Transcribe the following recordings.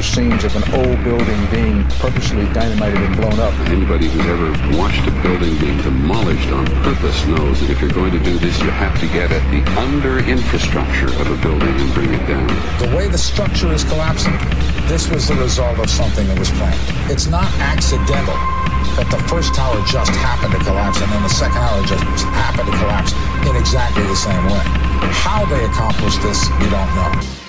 It looks like one of those scenes of an old building being purposely dynamited and blown up. Anybody who's ever watched a building being demolished on purpose knows that if you're going to do this, you have to get at the under infrastructure of a building and bring it down. The way the structure is collapsing, this was the result of something that was planned. It's not accidental that the first tower just happened to collapse and then the second tower just happened to collapse in exactly the same way. How they accomplished this, we don't know.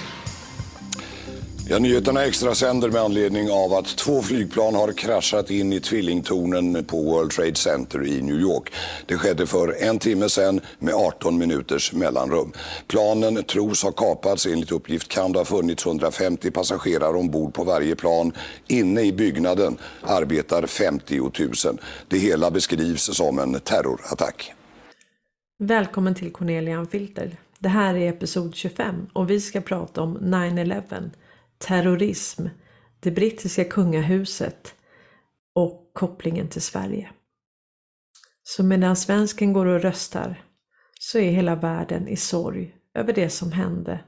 Ja, nyheterna extra sänder med anledning av att två flygplan har kraschat in i tvillingtornen på World Trade Center i New York. Det skedde för en timme sedan med 18 minuters mellanrum. Planen tros ha kapats. Enligt uppgift kan det ha funnits 150 passagerare ombord på varje plan. Inne i byggnaden arbetar 50 000. Det hela beskrivs som en terrorattack. Välkommen till Cornelia Filter. Det här är episod 25 och vi ska prata om 9-11 terrorism, det brittiska kungahuset och kopplingen till Sverige. Så medan svensken går och röstar så är hela världen i sorg över det som hände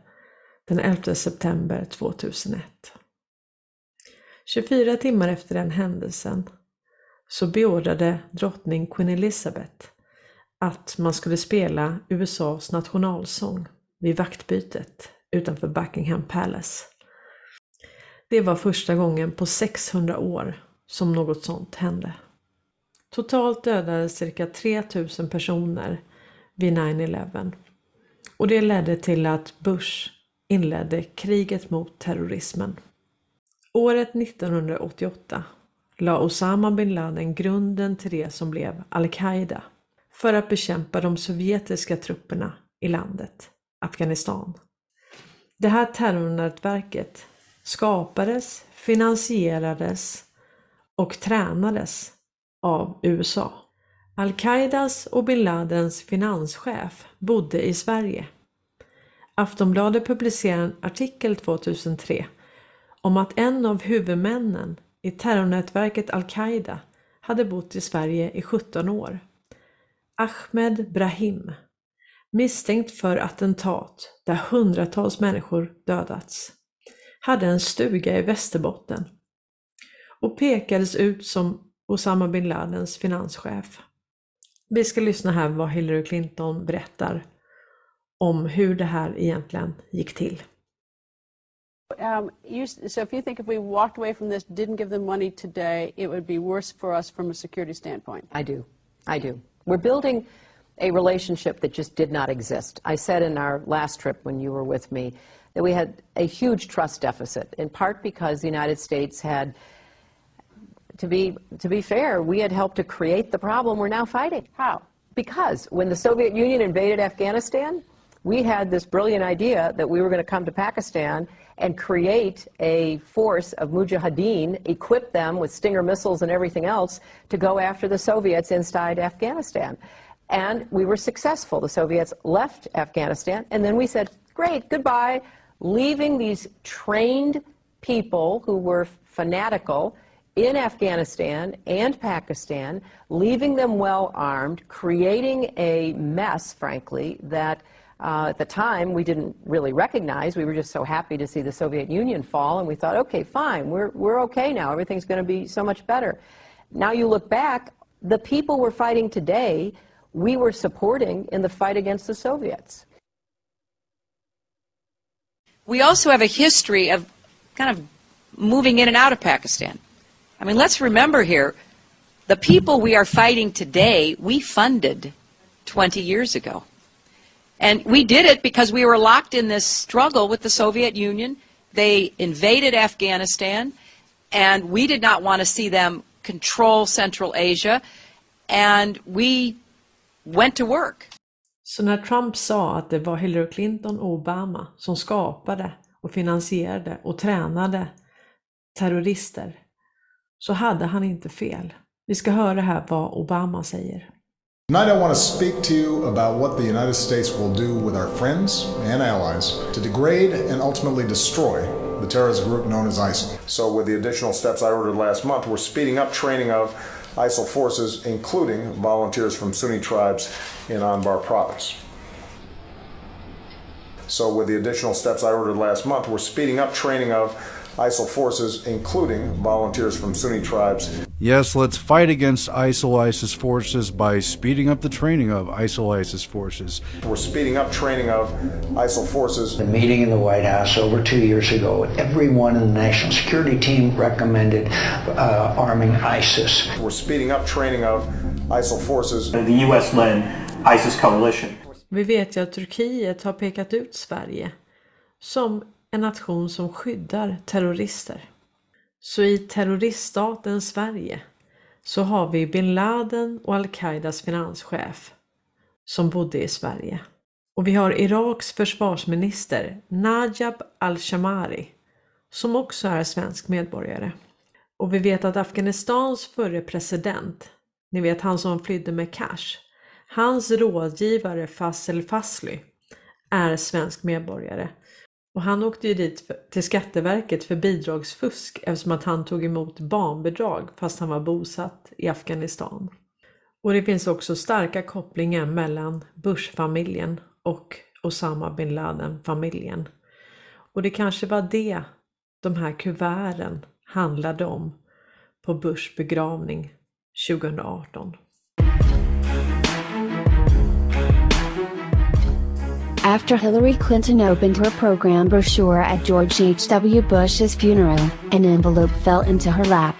den 11 september 2001. 24 timmar efter den händelsen så beordrade drottning Queen Elizabeth att man skulle spela USAs nationalsång vid vaktbytet utanför Buckingham Palace. Det var första gången på 600 år som något sånt hände. Totalt dödades cirka 3000 personer vid 9-11 och det ledde till att Bush inledde kriget mot terrorismen. Året 1988 la Osama bin Laden grunden till det som blev Al-Qaida för att bekämpa de sovjetiska trupperna i landet, Afghanistan. Det här terrornätverket skapades, finansierades och tränades av USA. Al-Qaidas och bin Ladens finanschef bodde i Sverige. Aftonbladet publicerade en artikel 2003 om att en av huvudmännen i terrornätverket Al-Qaida hade bott i Sverige i 17 år. Ahmed Brahim, misstänkt för attentat där hundratals människor dödats hade en stuga i Västerbotten och pekades ut som Osama bin Ladens finanschef. Vi ska lyssna här vad Hillary Clinton berättar om hur det här egentligen gick till. Um, you, so if you think if we walked away from this, didn't give them money today, it would be worse for us from a security standpoint. I do. I do. We're building a relationship that just did not exist. I said in our last trip when you were with me that we had a huge trust deficit, in part because the United States had, to be, to be fair, we had helped to create the problem we're now fighting. How? Because when the Soviet Union invaded Afghanistan, we had this brilliant idea that we were going to come to Pakistan and create a force of mujahideen, equip them with Stinger missiles and everything else to go after the Soviets inside Afghanistan. And we were successful. The Soviets left Afghanistan, and then we said, great, goodbye leaving these trained people who were fanatical in Afghanistan and Pakistan, leaving them well armed, creating a mess, frankly, that uh, at the time we didn't really recognize. We were just so happy to see the Soviet Union fall, and we thought, okay, fine, we're, we're okay now. Everything's going to be so much better. Now you look back, the people we're fighting today, we were supporting in the fight against the Soviets we also have a history of kind of moving in and out of Pakistan. I mean, let's remember here, the people we are fighting today, we funded 20 years ago. And we did it because we were locked in this struggle with the Soviet Union. They invaded Afghanistan, and we did not want to see them control Central Asia, and we went to work. Så när Trump sa att det var Hillary Clinton och Obama som skapade och finansierade och tränade terrorister så hade han inte fel. Vi ska höra här vad Obama säger. Tonight I want to speak to you about what the United States will do with our friends and allies to degrade and ultimately destroy the terrorist group known as ISIL. So with the additional steps I ordered last month, we're speeding up training of ISIL forces, including volunteers from Sunni tribes in Anbar province. So with the additional steps I ordered last month, we're speeding up training of ISIL forces, including volunteers from Sunni tribes. Yes, let's fight against ISIL ISIS forces by speeding up the training of ISIL ISIS forces. We're speeding up training of ISIL forces. The meeting in the White House over two years ago, everyone in the national security team recommended uh, arming ISIS. We're speeding up training of ISIL forces. The U.S. led ISIS coalition. Vi vet ju att Turkiet har pekat ut Sverige som en nation som skyddar terrorister. Så i terroriststaten Sverige så har vi bin Laden och al-Qaidas finanschef som bodde i Sverige. Och vi har Iraks försvarsminister Najab al-Shamari som också är svensk medborgare. Och vi vet att Afghanistans förre president, ni vet han som flydde med cash, hans rådgivare Fazel Fasli är svensk medborgare. Och han åkte ju dit för, till Skatteverket för bidragsfusk eftersom att han tog emot barnbidrag fast han var bosatt i Afghanistan. Och det finns också starka kopplingar mellan Bush-familjen och Osama bin Laden-familjen. Och det kanske var det de här kuverten handlade om på Bushs begravning 2018. After Hillary Clinton opened her program brochure at George H.W. Bush's funeral, an envelope fell into her lap.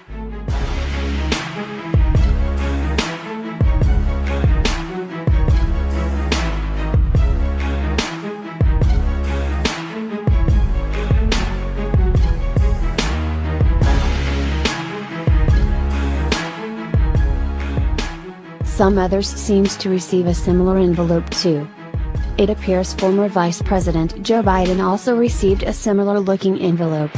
Some others seems to receive a similar envelope too. It appears former Vice President Joe Biden also received a similar looking envelope.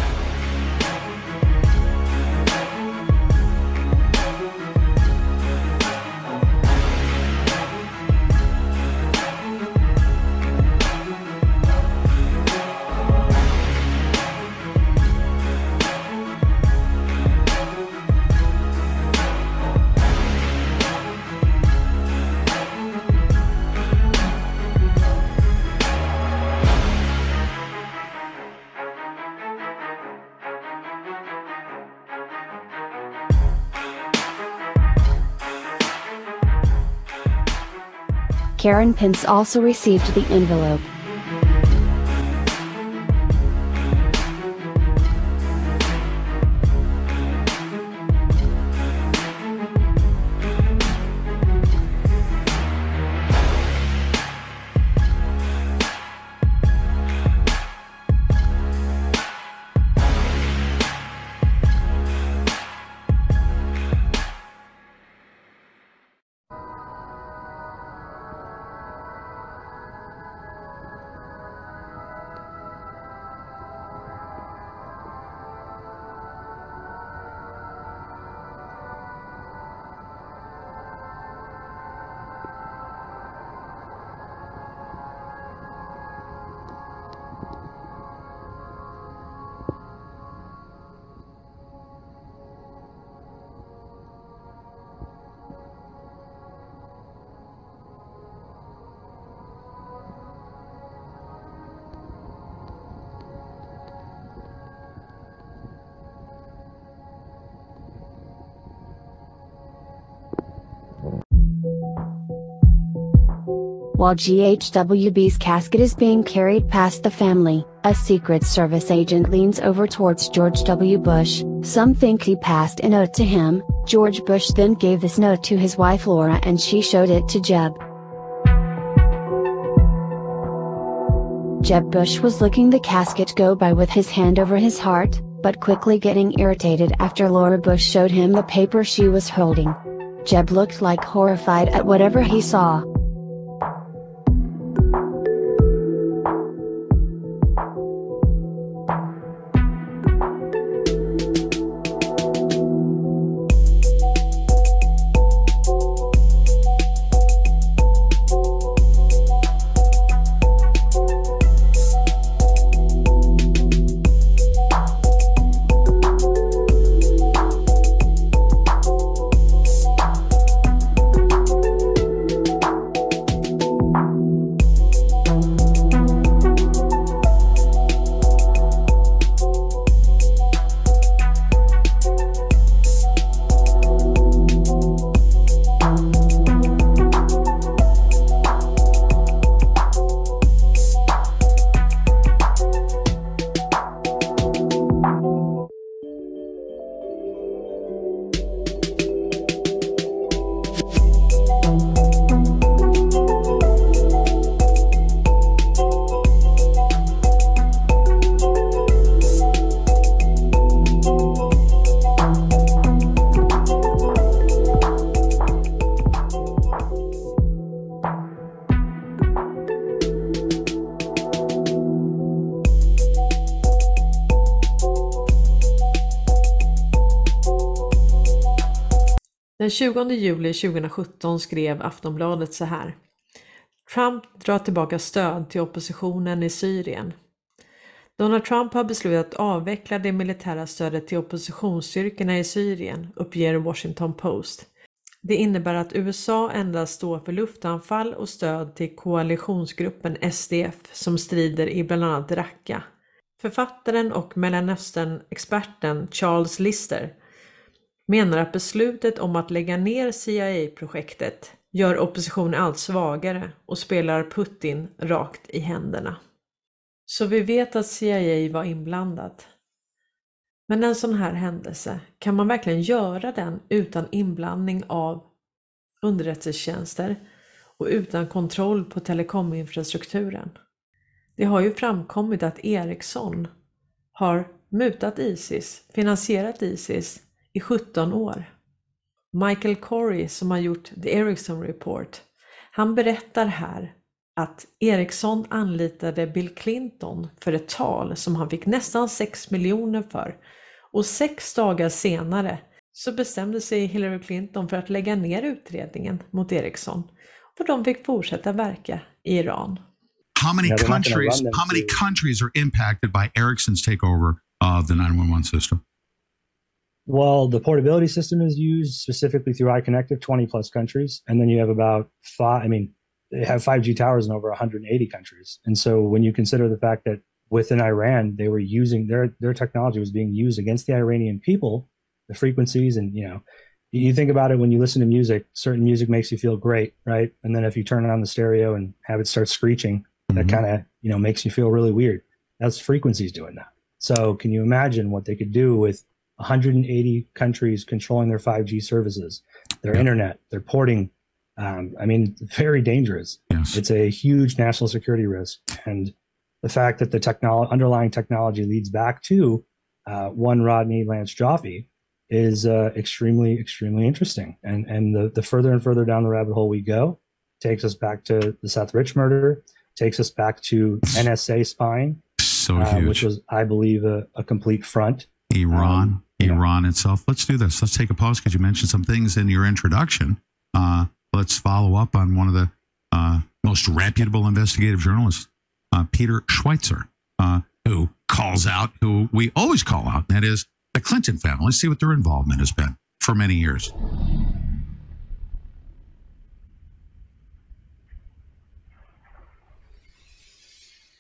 Karen Pence also received the envelope. While GHWB's casket is being carried past the family, a Secret Service agent leans over towards George W. Bush. Some think he passed a note to him. George Bush then gave this note to his wife Laura and she showed it to Jeb. Jeb Bush was looking the casket go by with his hand over his heart, but quickly getting irritated after Laura Bush showed him the paper she was holding. Jeb looked like horrified at whatever he saw. 20 juli 2017 skrev Aftonbladet så här. Trump drar tillbaka stöd till oppositionen i Syrien. Donald Trump har beslutat att avveckla det militära stödet till oppositionsstyrkorna i Syrien, uppger Washington Post. Det innebär att USA endast står för luftanfall och stöd till koalitionsgruppen SDF som strider i bland annat Raqqa. Författaren och Mellanöstern-experten Charles Lister menar att beslutet om att lägga ner CIA-projektet gör oppositionen allt svagare och spelar Putin rakt i händerna. Så vi vet att CIA var inblandat. Men en sån här händelse, kan man verkligen göra den utan inblandning av underrättelsetjänster och utan kontroll på telekominfrastrukturen? Det har ju framkommit att Ericsson har mutat Isis, finansierat Isis i 17 år. Michael Corey som har gjort The Ericsson Report, han berättar här att Ericsson anlitade Bill Clinton för ett tal som han fick nästan 6 miljoner för och sex dagar senare så bestämde sig Hillary Clinton för att lägga ner utredningen mot Ericsson och de fick fortsätta verka i Iran. How many countries? How many countries are impacted by Ericsson's takeover of the 911 system? Well, the portability system is used specifically through iConnective, 20 plus countries. And then you have about five, I mean, they have 5G towers in over 180 countries. And so when you consider the fact that within Iran, they were using their, their technology was being used against the Iranian people, the frequencies, and, you know, you think about it when you listen to music, certain music makes you feel great, right? And then if you turn it on the stereo and have it start screeching, that mm-hmm. kind of, you know, makes you feel really weird. That's frequencies doing that. So can you imagine what they could do with 180 countries controlling their 5G services, their internet, their porting. Um, I mean, very dangerous. Yes. It's a huge national security risk. And the fact that the technolo- underlying technology leads back to uh, one Rodney Lance Joffe is uh, extremely, extremely interesting. And, and the, the further and further down the rabbit hole we go, takes us back to the Seth Rich murder, takes us back to NSA spying, So uh, huge. which was, I believe, a, a complete front. Iran, Iran itself. Let's do this. Let's take a pause because you mentioned some things in your introduction. Uh, let's follow up on one of the uh, most reputable investigative journalists, uh, Peter Schweitzer, uh, who calls out, who we always call out, and that is the Clinton family. Let's see what their involvement has been for many years.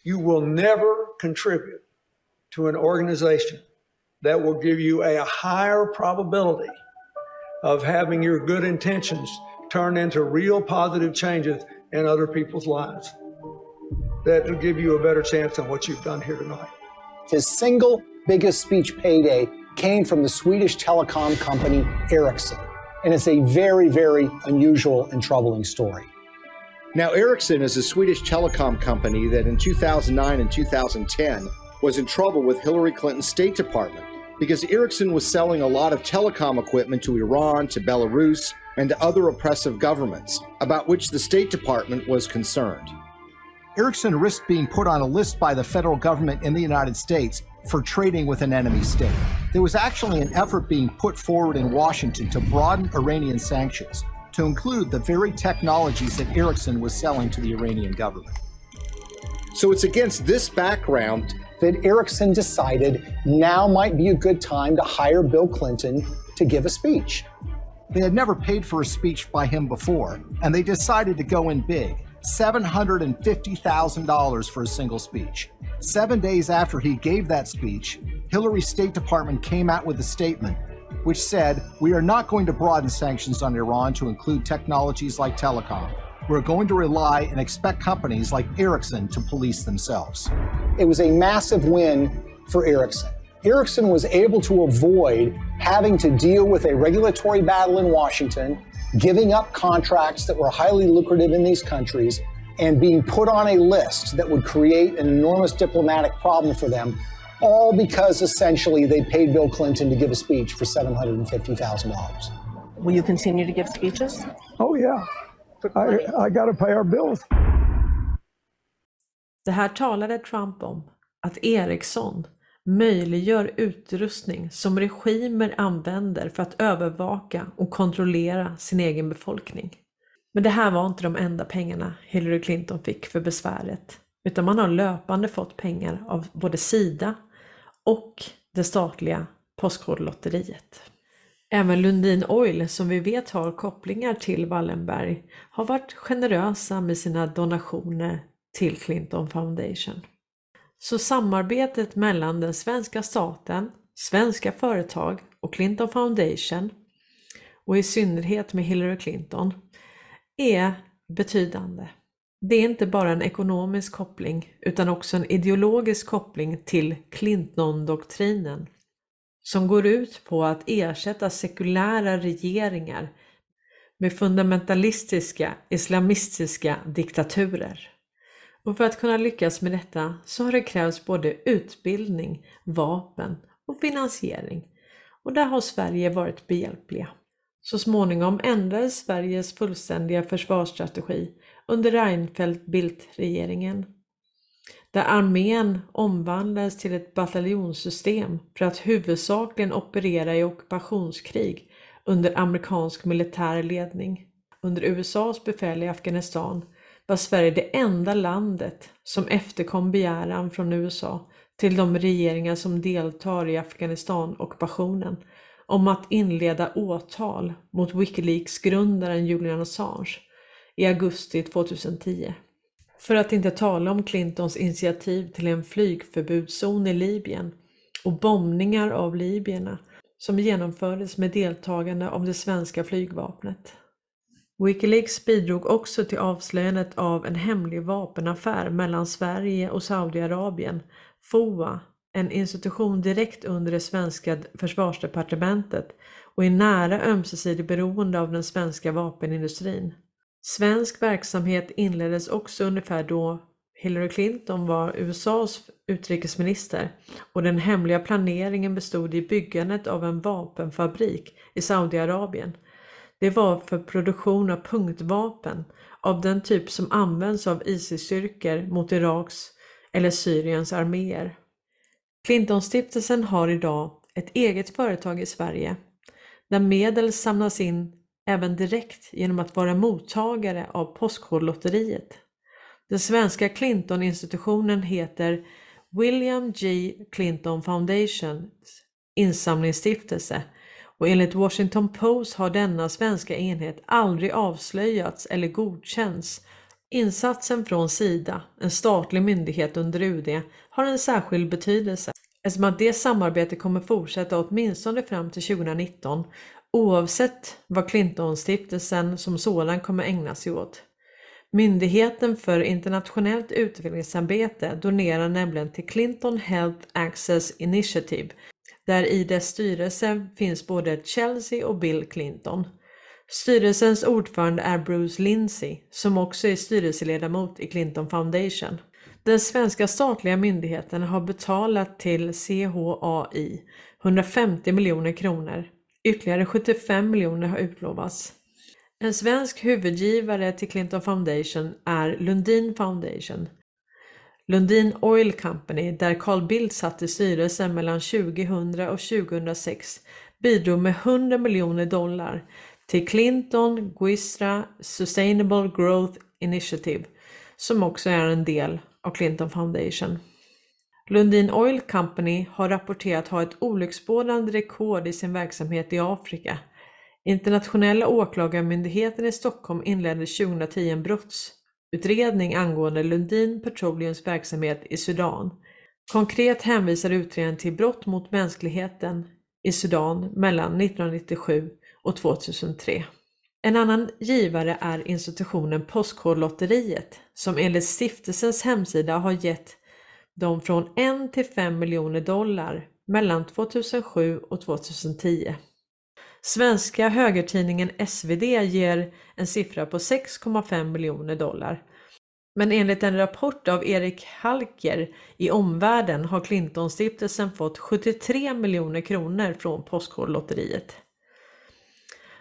you will never contribute to an organization that will give you a higher probability of having your good intentions turn into real positive changes in other people's lives. That will give you a better chance than what you've done here tonight. His single biggest speech payday came from the Swedish telecom company Ericsson. And it's a very, very unusual and troubling story. Now, Ericsson is a Swedish telecom company that in 2009 and 2010 was in trouble with Hillary Clinton's State Department because Ericsson was selling a lot of telecom equipment to Iran, to Belarus, and to other oppressive governments, about which the State Department was concerned. Ericsson risked being put on a list by the federal government in the United States for trading with an enemy state. There was actually an effort being put forward in Washington to broaden Iranian sanctions to include the very technologies that Ericsson was selling to the Iranian government. So it's against this background that Ericsson decided now might be a good time to hire Bill Clinton to give a speech. They had never paid for a speech by him before, and they decided to go in big $750,000 for a single speech. Seven days after he gave that speech, Hillary's State Department came out with a statement which said, We are not going to broaden sanctions on Iran to include technologies like telecom. We're going to rely and expect companies like Ericsson to police themselves. It was a massive win for Ericsson. Ericsson was able to avoid having to deal with a regulatory battle in Washington, giving up contracts that were highly lucrative in these countries, and being put on a list that would create an enormous diplomatic problem for them, all because essentially they paid Bill Clinton to give a speech for $750,000. Will you continue to give speeches? Oh, yeah. I, I pay our bills. Det här talade Trump om, att Ericsson möjliggör utrustning som regimer använder för att övervaka och kontrollera sin egen befolkning. Men det här var inte de enda pengarna Hillary Clinton fick för besväret, utan man har löpande fått pengar av både Sida och det statliga Postkodlotteriet. Även Lundin Oil, som vi vet har kopplingar till Wallenberg, har varit generösa med sina donationer till Clinton Foundation. Så samarbetet mellan den svenska staten, svenska företag och Clinton Foundation och i synnerhet med Hillary Clinton är betydande. Det är inte bara en ekonomisk koppling utan också en ideologisk koppling till Clinton-doktrinen som går ut på att ersätta sekulära regeringar med fundamentalistiska islamistiska diktaturer. Och för att kunna lyckas med detta så har det krävts både utbildning, vapen och finansiering. Och där har Sverige varit behjälpliga. Så småningom ändrades Sveriges fullständiga försvarsstrategi under Reinfeldt-Bildt-regeringen där armén omvandlades till ett bataljonssystem för att huvudsakligen operera i ockupationskrig under amerikansk militär ledning. Under USAs befäl i Afghanistan var Sverige det enda landet som efterkom begäran från USA till de regeringar som deltar i Afghanistan-ockupationen om att inleda åtal mot Wikileaks-grundaren Julian Assange i augusti 2010. För att inte tala om Clintons initiativ till en flygförbudszon i Libyen och bombningar av libyerna som genomfördes med deltagande av det svenska flygvapnet. Wikileaks bidrog också till avslöjandet av en hemlig vapenaffär mellan Sverige och Saudiarabien, FOA, en institution direkt under det svenska försvarsdepartementet och i nära ömsesidig beroende av den svenska vapenindustrin. Svensk verksamhet inleddes också ungefär då Hillary Clinton var USAs utrikesminister och den hemliga planeringen bestod i byggandet av en vapenfabrik i Saudiarabien. Det var för produktion av punktvapen av den typ som används av ISIS-styrkor mot Iraks eller Syriens arméer. Clintonstiftelsen har idag ett eget företag i Sverige där medel samlas in även direkt genom att vara mottagare av Postkodlotteriet. Den svenska Clinton-institutionen heter William G Clinton Foundations insamlingsstiftelse och enligt Washington Post har denna svenska enhet aldrig avslöjats eller godkänts. Insatsen från Sida, en statlig myndighet under UD, har en särskild betydelse eftersom att det samarbetet kommer fortsätta åtminstone fram till 2019 oavsett vad Clintonstiftelsen som sådan kommer ägna sig åt. Myndigheten för internationellt utvecklingsarbete donerar nämligen till Clinton Health Access Initiative där i dess styrelse finns både Chelsea och Bill Clinton. Styrelsens ordförande är Bruce Lindsay som också är styrelseledamot i Clinton Foundation. Den svenska statliga myndigheten har betalat till CHAI 150 miljoner kronor Ytterligare 75 miljoner har utlovats. En svensk huvudgivare till Clinton Foundation är Lundin Foundation. Lundin Oil Company, där Carl Bildt satt i styrelsen mellan 2000 och 2006, bidrog med 100 miljoner dollar till Clinton Guistra Sustainable Growth Initiative, som också är en del av Clinton Foundation. Lundin Oil Company har rapporterat ha ett olycksbådande rekord i sin verksamhet i Afrika. Internationella åklagarmyndigheten i Stockholm inledde 2010 en brottsutredning angående Lundin Petroleums verksamhet i Sudan. Konkret hänvisar utredningen till brott mot mänskligheten i Sudan mellan 1997 och 2003. En annan givare är institutionen Postkodlotteriet som enligt stiftelsens hemsida har gett de från 1 till 5 miljoner dollar mellan 2007 och 2010. Svenska högertidningen SvD ger en siffra på 6,5 miljoner dollar. Men enligt en rapport av Erik Halker i Omvärlden har Clintonstiftelsen fått 73 miljoner kronor från Postkodlotteriet.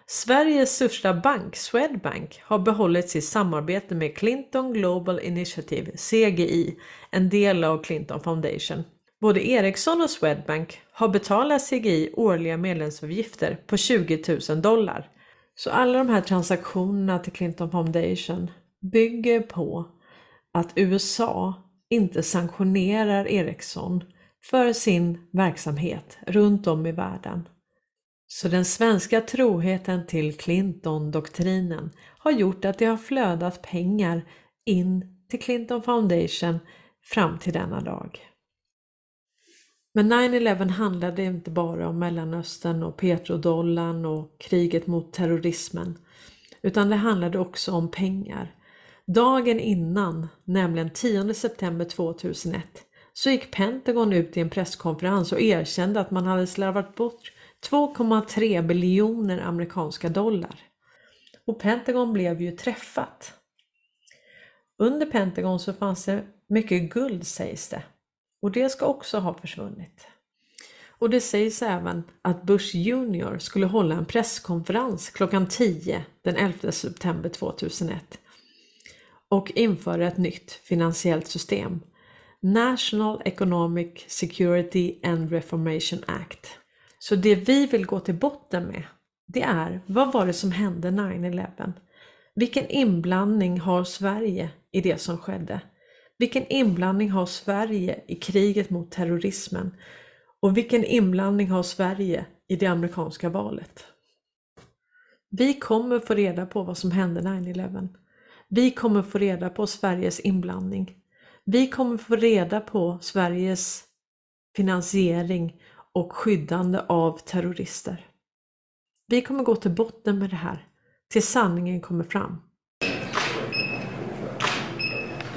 Sveriges största bank, Swedbank, har behållit sitt samarbete med Clinton Global Initiative, CGI, en del av Clinton Foundation. Både Ericsson och Swedbank har betalat CGI årliga medlemsavgifter på 20 000 dollar. Så alla de här transaktionerna till Clinton Foundation bygger på att USA inte sanktionerar Ericsson för sin verksamhet runt om i världen. Så den svenska troheten till Clinton-doktrinen har gjort att det har flödat pengar in till Clinton Foundation fram till denna dag. Men 9-11 handlade inte bara om Mellanöstern och petrodollarn och kriget mot terrorismen, utan det handlade också om pengar. Dagen innan, nämligen 10 september 2001, så gick Pentagon ut i en presskonferens och erkände att man hade slarvat bort 2,3 biljoner amerikanska dollar. Och Pentagon blev ju träffat. Under Pentagon så fanns det mycket guld sägs det. Och det ska också ha försvunnit. Och det sägs även att Bush Junior skulle hålla en presskonferens klockan 10 den 11 september 2001 och införa ett nytt finansiellt system, National Economic Security and Reformation Act. Så det vi vill gå till botten med, det är vad var det som hände 9-11? Vilken inblandning har Sverige i det som skedde? Vilken inblandning har Sverige i kriget mot terrorismen? Och vilken inblandning har Sverige i det amerikanska valet? Vi kommer få reda på vad som hände 9-11. Vi kommer få reda på Sveriges inblandning. Vi kommer få reda på Sveriges finansiering och skyddande av terrorister. Vi kommer gå till botten med det här, tills sanningen kommer fram.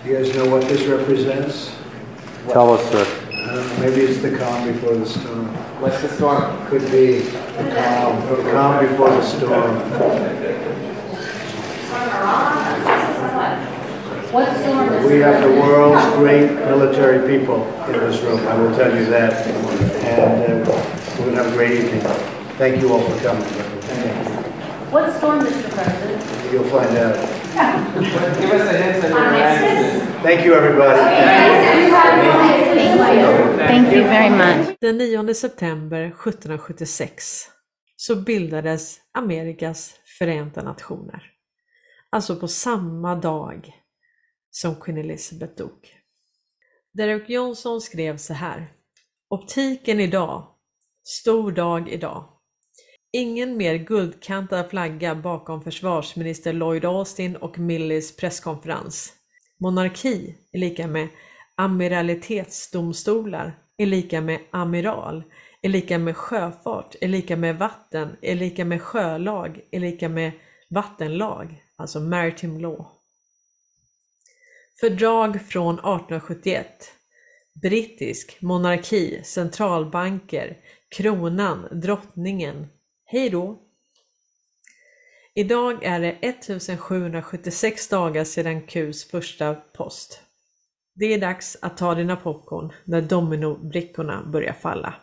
You guys know what this represents? Tell us, sir. Uh, maybe it's the calm before the storm. What's the storm? Could be the calm, the calm before the storm. We have the world's great military people in this room, I will tell you that. And uh, we're going to have a great evening. Thank you all for coming. What storm, Mr. President? You'll find out. Give us a hint of your answers. Thank you, everybody. Thank you very much. Den 9 september 1776 så bildades Amerikas förenta nationer. Alltså på samma dag som Queen Elizabeth dog. Derek Johnson skrev så här. Optiken idag. Stor dag idag. Ingen mer guldkantad flagga bakom försvarsminister Lloyd Austin och Millys presskonferens. Monarki är lika med amiralitetsdomstolar är lika med amiral, är lika med sjöfart, är lika med vatten, är lika med sjölag, är lika med vattenlag, alltså maritime law. Fördrag från 1871 Brittisk monarki, centralbanker, kronan, drottningen. Hej då! Idag är det 1776 dagar sedan Qs första post. Det är dags att ta dina popcorn när dominobrickorna börjar falla.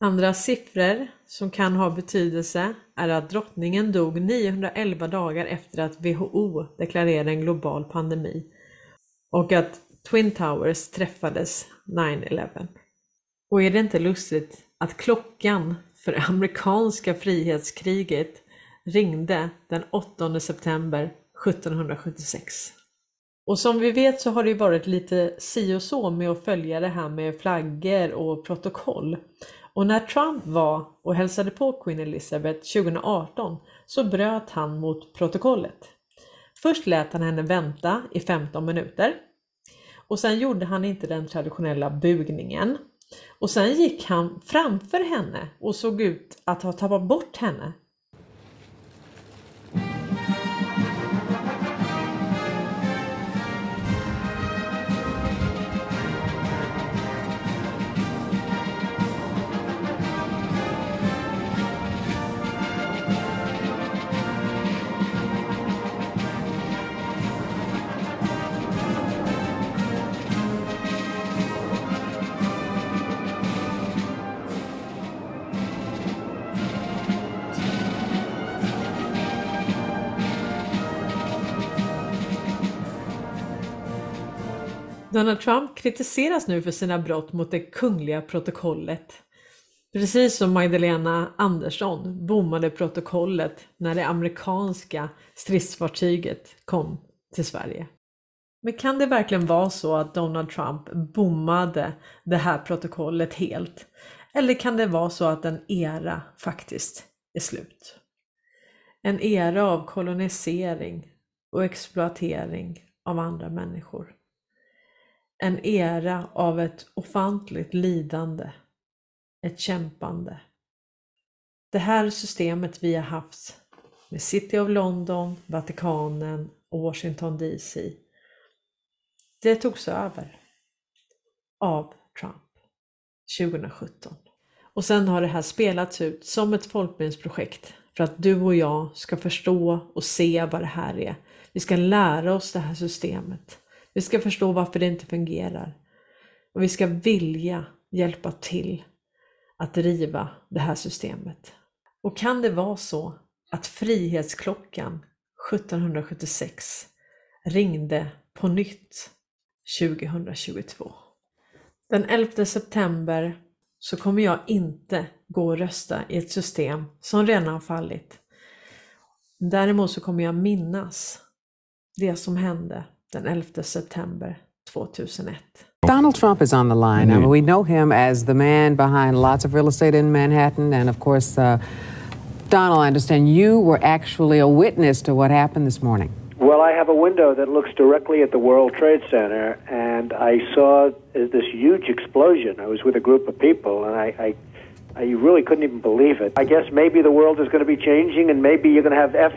Andra siffror som kan ha betydelse är att drottningen dog 911 dagar efter att WHO deklarerade en global pandemi och att Twin Towers träffades 9-11. Och är det inte lustigt att klockan för amerikanska frihetskriget ringde den 8 september 1776. Och som vi vet så har det varit lite si och så med att följa det här med flaggor och protokoll. Och när Trump var och hälsade på Queen Elizabeth 2018 så bröt han mot protokollet. Först lät han henne vänta i 15 minuter och sen gjorde han inte den traditionella bugningen. Och sen gick han framför henne och såg ut att ha tappat bort henne. Donald Trump kritiseras nu för sina brott mot det kungliga protokollet. Precis som Magdalena Andersson bommade protokollet när det amerikanska stridsfartyget kom till Sverige. Men kan det verkligen vara så att Donald Trump bommade det här protokollet helt? Eller kan det vara så att en era faktiskt är slut? En era av kolonisering och exploatering av andra människor. En era av ett ofantligt lidande, ett kämpande. Det här systemet vi har haft med City of London, Vatikanen och Washington DC, det togs över av Trump 2017. Och sen har det här spelats ut som ett folkbildningsprojekt för att du och jag ska förstå och se vad det här är. Vi ska lära oss det här systemet. Vi ska förstå varför det inte fungerar. Och vi ska vilja hjälpa till att driva det här systemet. Och kan det vara så att frihetsklockan 1776 ringde på nytt 2022? Den 11 september så kommer jag inte gå och rösta i ett system som redan har fallit. Däremot så kommer jag minnas det som hände den 11 september 2001. Donald Trump is on the line. I mean, we know him as the man behind lots of real estate in Manhattan. And of course, uh, Donald, I understand you were actually a witness to what happened this morning. Well, I have a window that looks directly at the World Trade Center, and I saw this huge explosion. I was with a group of people, and I, I, I really couldn't even believe it. I guess maybe the world is going to be changing, and maybe you're going to have F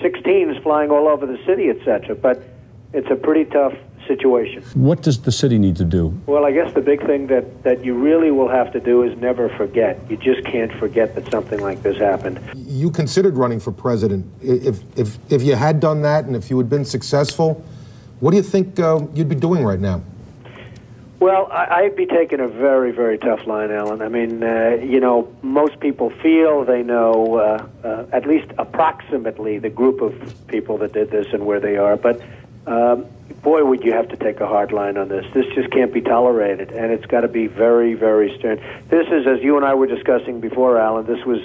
16s flying all over the city, etc. But it's a pretty tough situation. What does the city need to do? Well, I guess the big thing that, that you really will have to do is never forget. You just can't forget that something like this happened. You considered running for president. If, if, if you had done that and if you had been successful, what do you think uh, you'd be doing right now? Well, I, I'd be taking a very, very tough line, Alan. I mean, uh, you know, most people feel they know uh, uh, at least approximately the group of people that did this and where they are, but um, boy, would you have to take a hard line on this. This just can't be tolerated, and it's got to be very, very stern. This is, as you and I were discussing before, Alan, this was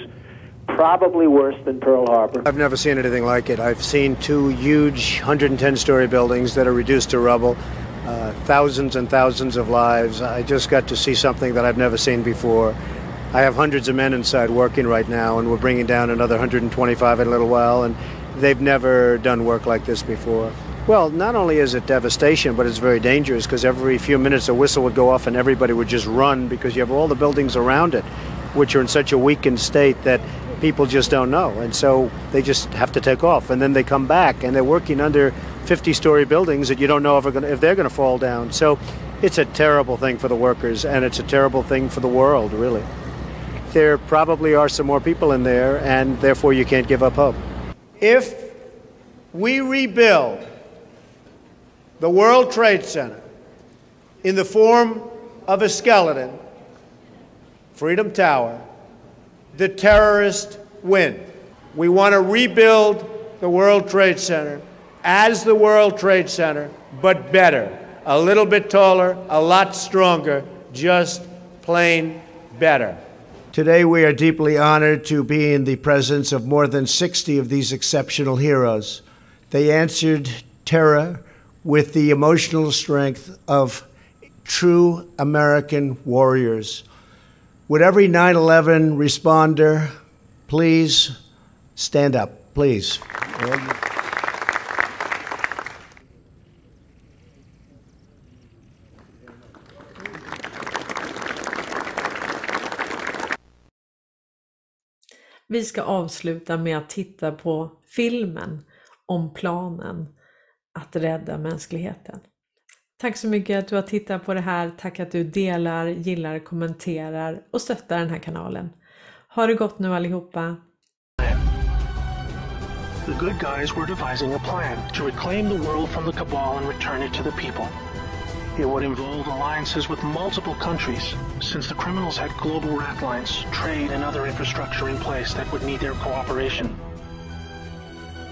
probably worse than Pearl Harbor. I've never seen anything like it. I've seen two huge 110 story buildings that are reduced to rubble, uh, thousands and thousands of lives. I just got to see something that I've never seen before. I have hundreds of men inside working right now, and we're bringing down another 125 in a little while, and they've never done work like this before. Well, not only is it devastation, but it's very dangerous because every few minutes a whistle would go off and everybody would just run because you have all the buildings around it, which are in such a weakened state that people just don't know. And so they just have to take off. And then they come back and they're working under 50 story buildings that you don't know if, gonna, if they're going to fall down. So it's a terrible thing for the workers and it's a terrible thing for the world, really. There probably are some more people in there, and therefore you can't give up hope. If we rebuild the World Trade Center in the form of a skeleton, Freedom Tower, the terrorists win. We want to rebuild the World Trade Center as the World Trade Center, but better. A little bit taller, a lot stronger, just plain better. Today, we are deeply honored to be in the presence of more than 60 of these exceptional heroes. They answered terror with the emotional strength of true American warriors. Would every 9 11 responder please stand up, please? Vi ska avsluta med att titta på filmen om planen att rädda mänskligheten. Tack så mycket att du har tittat på det här. Tack att du delar, gillar, kommenterar och stöttar den här kanalen. Ha det gott nu allihopa. The good guys were devising a plan to reclaim the world from the cabal and return it to the people. It would involve alliances with multiple countries, since the criminals had global rat lines, trade, and other infrastructure in place that would need their cooperation.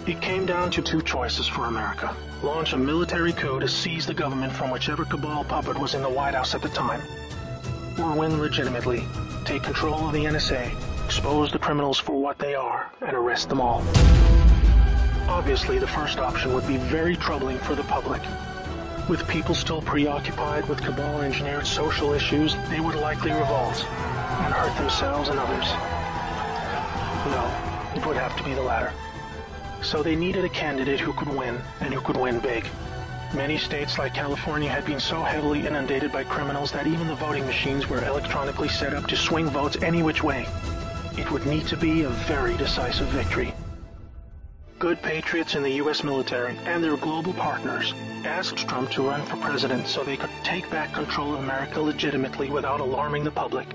It came down to two choices for America. Launch a military coup to seize the government from whichever cabal puppet was in the White House at the time. Or win legitimately, take control of the NSA, expose the criminals for what they are, and arrest them all. Obviously, the first option would be very troubling for the public. With people still preoccupied with cabal engineered social issues, they would likely revolt and hurt themselves and others. No, it would have to be the latter. So they needed a candidate who could win, and who could win big. Many states like California had been so heavily inundated by criminals that even the voting machines were electronically set up to swing votes any which way. It would need to be a very decisive victory. Good patriots in the U.S. military and their global partners asked Trump to run for president so they could take back control of America legitimately without alarming the public.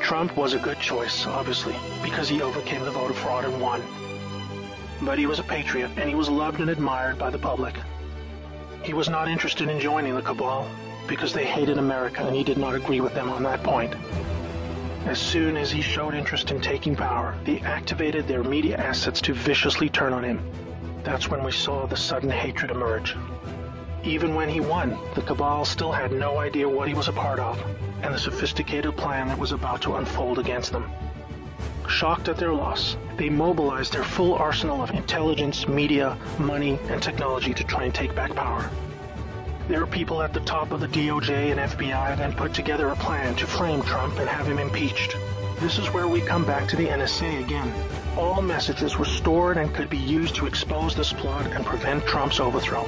Trump was a good choice, obviously, because he overcame the voter fraud and won. But he was a patriot, and he was loved and admired by the public. He was not interested in joining the cabal because they hated America and he did not agree with them on that point. As soon as he showed interest in taking power, they activated their media assets to viciously turn on him. That's when we saw the sudden hatred emerge. Even when he won, the cabal still had no idea what he was a part of and the sophisticated plan that was about to unfold against them. Shocked at their loss, they mobilized their full arsenal of intelligence, media, money, and technology to try and take back power. There are people at the top of the DOJ and FBI that put together a plan to frame Trump and have him impeached. This is where we come back to the NSA again. All messages were stored and could be used to expose this plot and prevent Trump's overthrow.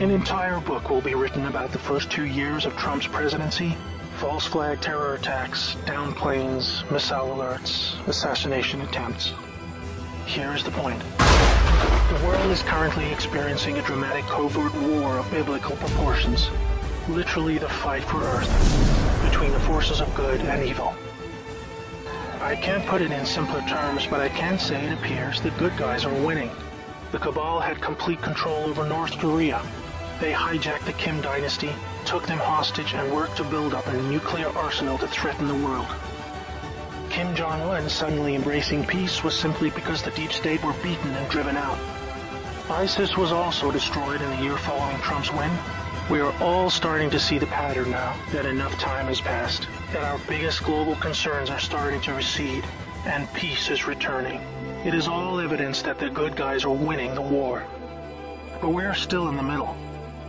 An entire book will be written about the first two years of Trump's presidency false flag terror attacks, down planes, missile alerts, assassination attempts. Here is the point. The world is currently experiencing a dramatic covert war of biblical proportions. Literally the fight for Earth between the forces of good and evil. I can't put it in simpler terms, but I can say it appears the good guys are winning. The Cabal had complete control over North Korea. They hijacked the Kim dynasty, took them hostage, and worked to build up a nuclear arsenal to threaten the world. Kim Jong-un suddenly embracing peace was simply because the deep state were beaten and driven out. ISIS was also destroyed in the year following Trump's win. We are all starting to see the pattern now that enough time has passed, that our biggest global concerns are starting to recede, and peace is returning. It is all evidence that the good guys are winning the war. But we're still in the middle.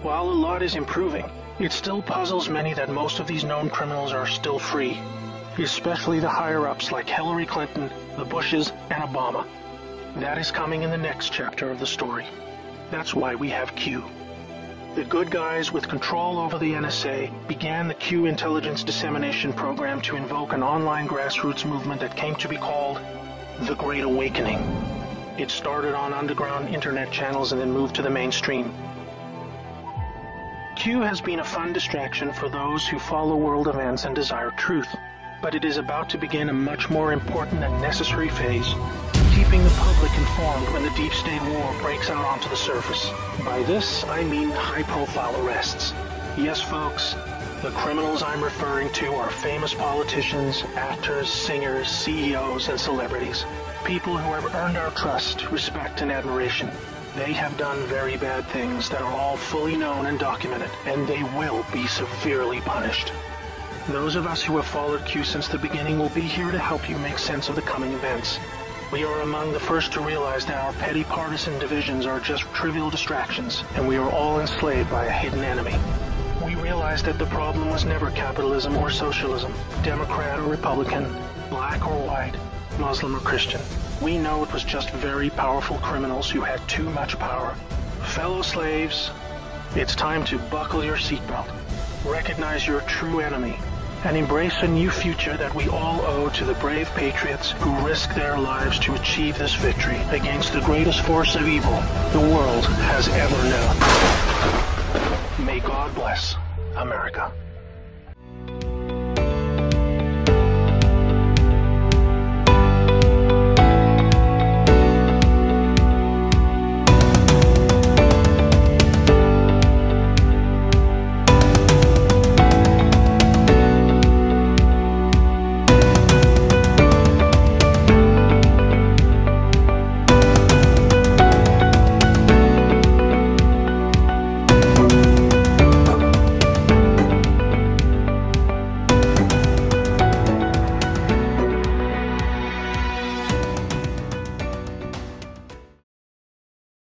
While a lot is improving, it still puzzles many that most of these known criminals are still free, especially the higher-ups like Hillary Clinton, the Bushes, and Obama. That is coming in the next chapter of the story. That's why we have Q. The good guys with control over the NSA began the Q intelligence dissemination program to invoke an online grassroots movement that came to be called the Great Awakening. It started on underground internet channels and then moved to the mainstream. Q has been a fun distraction for those who follow world events and desire truth, but it is about to begin a much more important and necessary phase, keeping the public informed when the deep state war breaks out onto the surface. By this, I mean high-profile arrests. Yes, folks, the criminals I'm referring to are famous politicians, actors, singers, CEOs, and celebrities. People who have earned our trust, respect, and admiration. They have done very bad things that are all fully known and documented, and they will be severely punished. Those of us who have followed Q since the beginning will be here to help you make sense of the coming events. We are among the first to realize that our petty partisan divisions are just trivial distractions, and we are all enslaved by a hidden enemy. We realize that the problem was never capitalism or socialism, Democrat or Republican, black or white, Muslim or Christian. We know it was just very powerful criminals who had too much power. Fellow slaves, it's time to buckle your seatbelt, recognize your true enemy, and embrace a new future that we all owe to the brave patriots who risked their lives to achieve this victory against the greatest force of evil the world has ever known. May God bless America.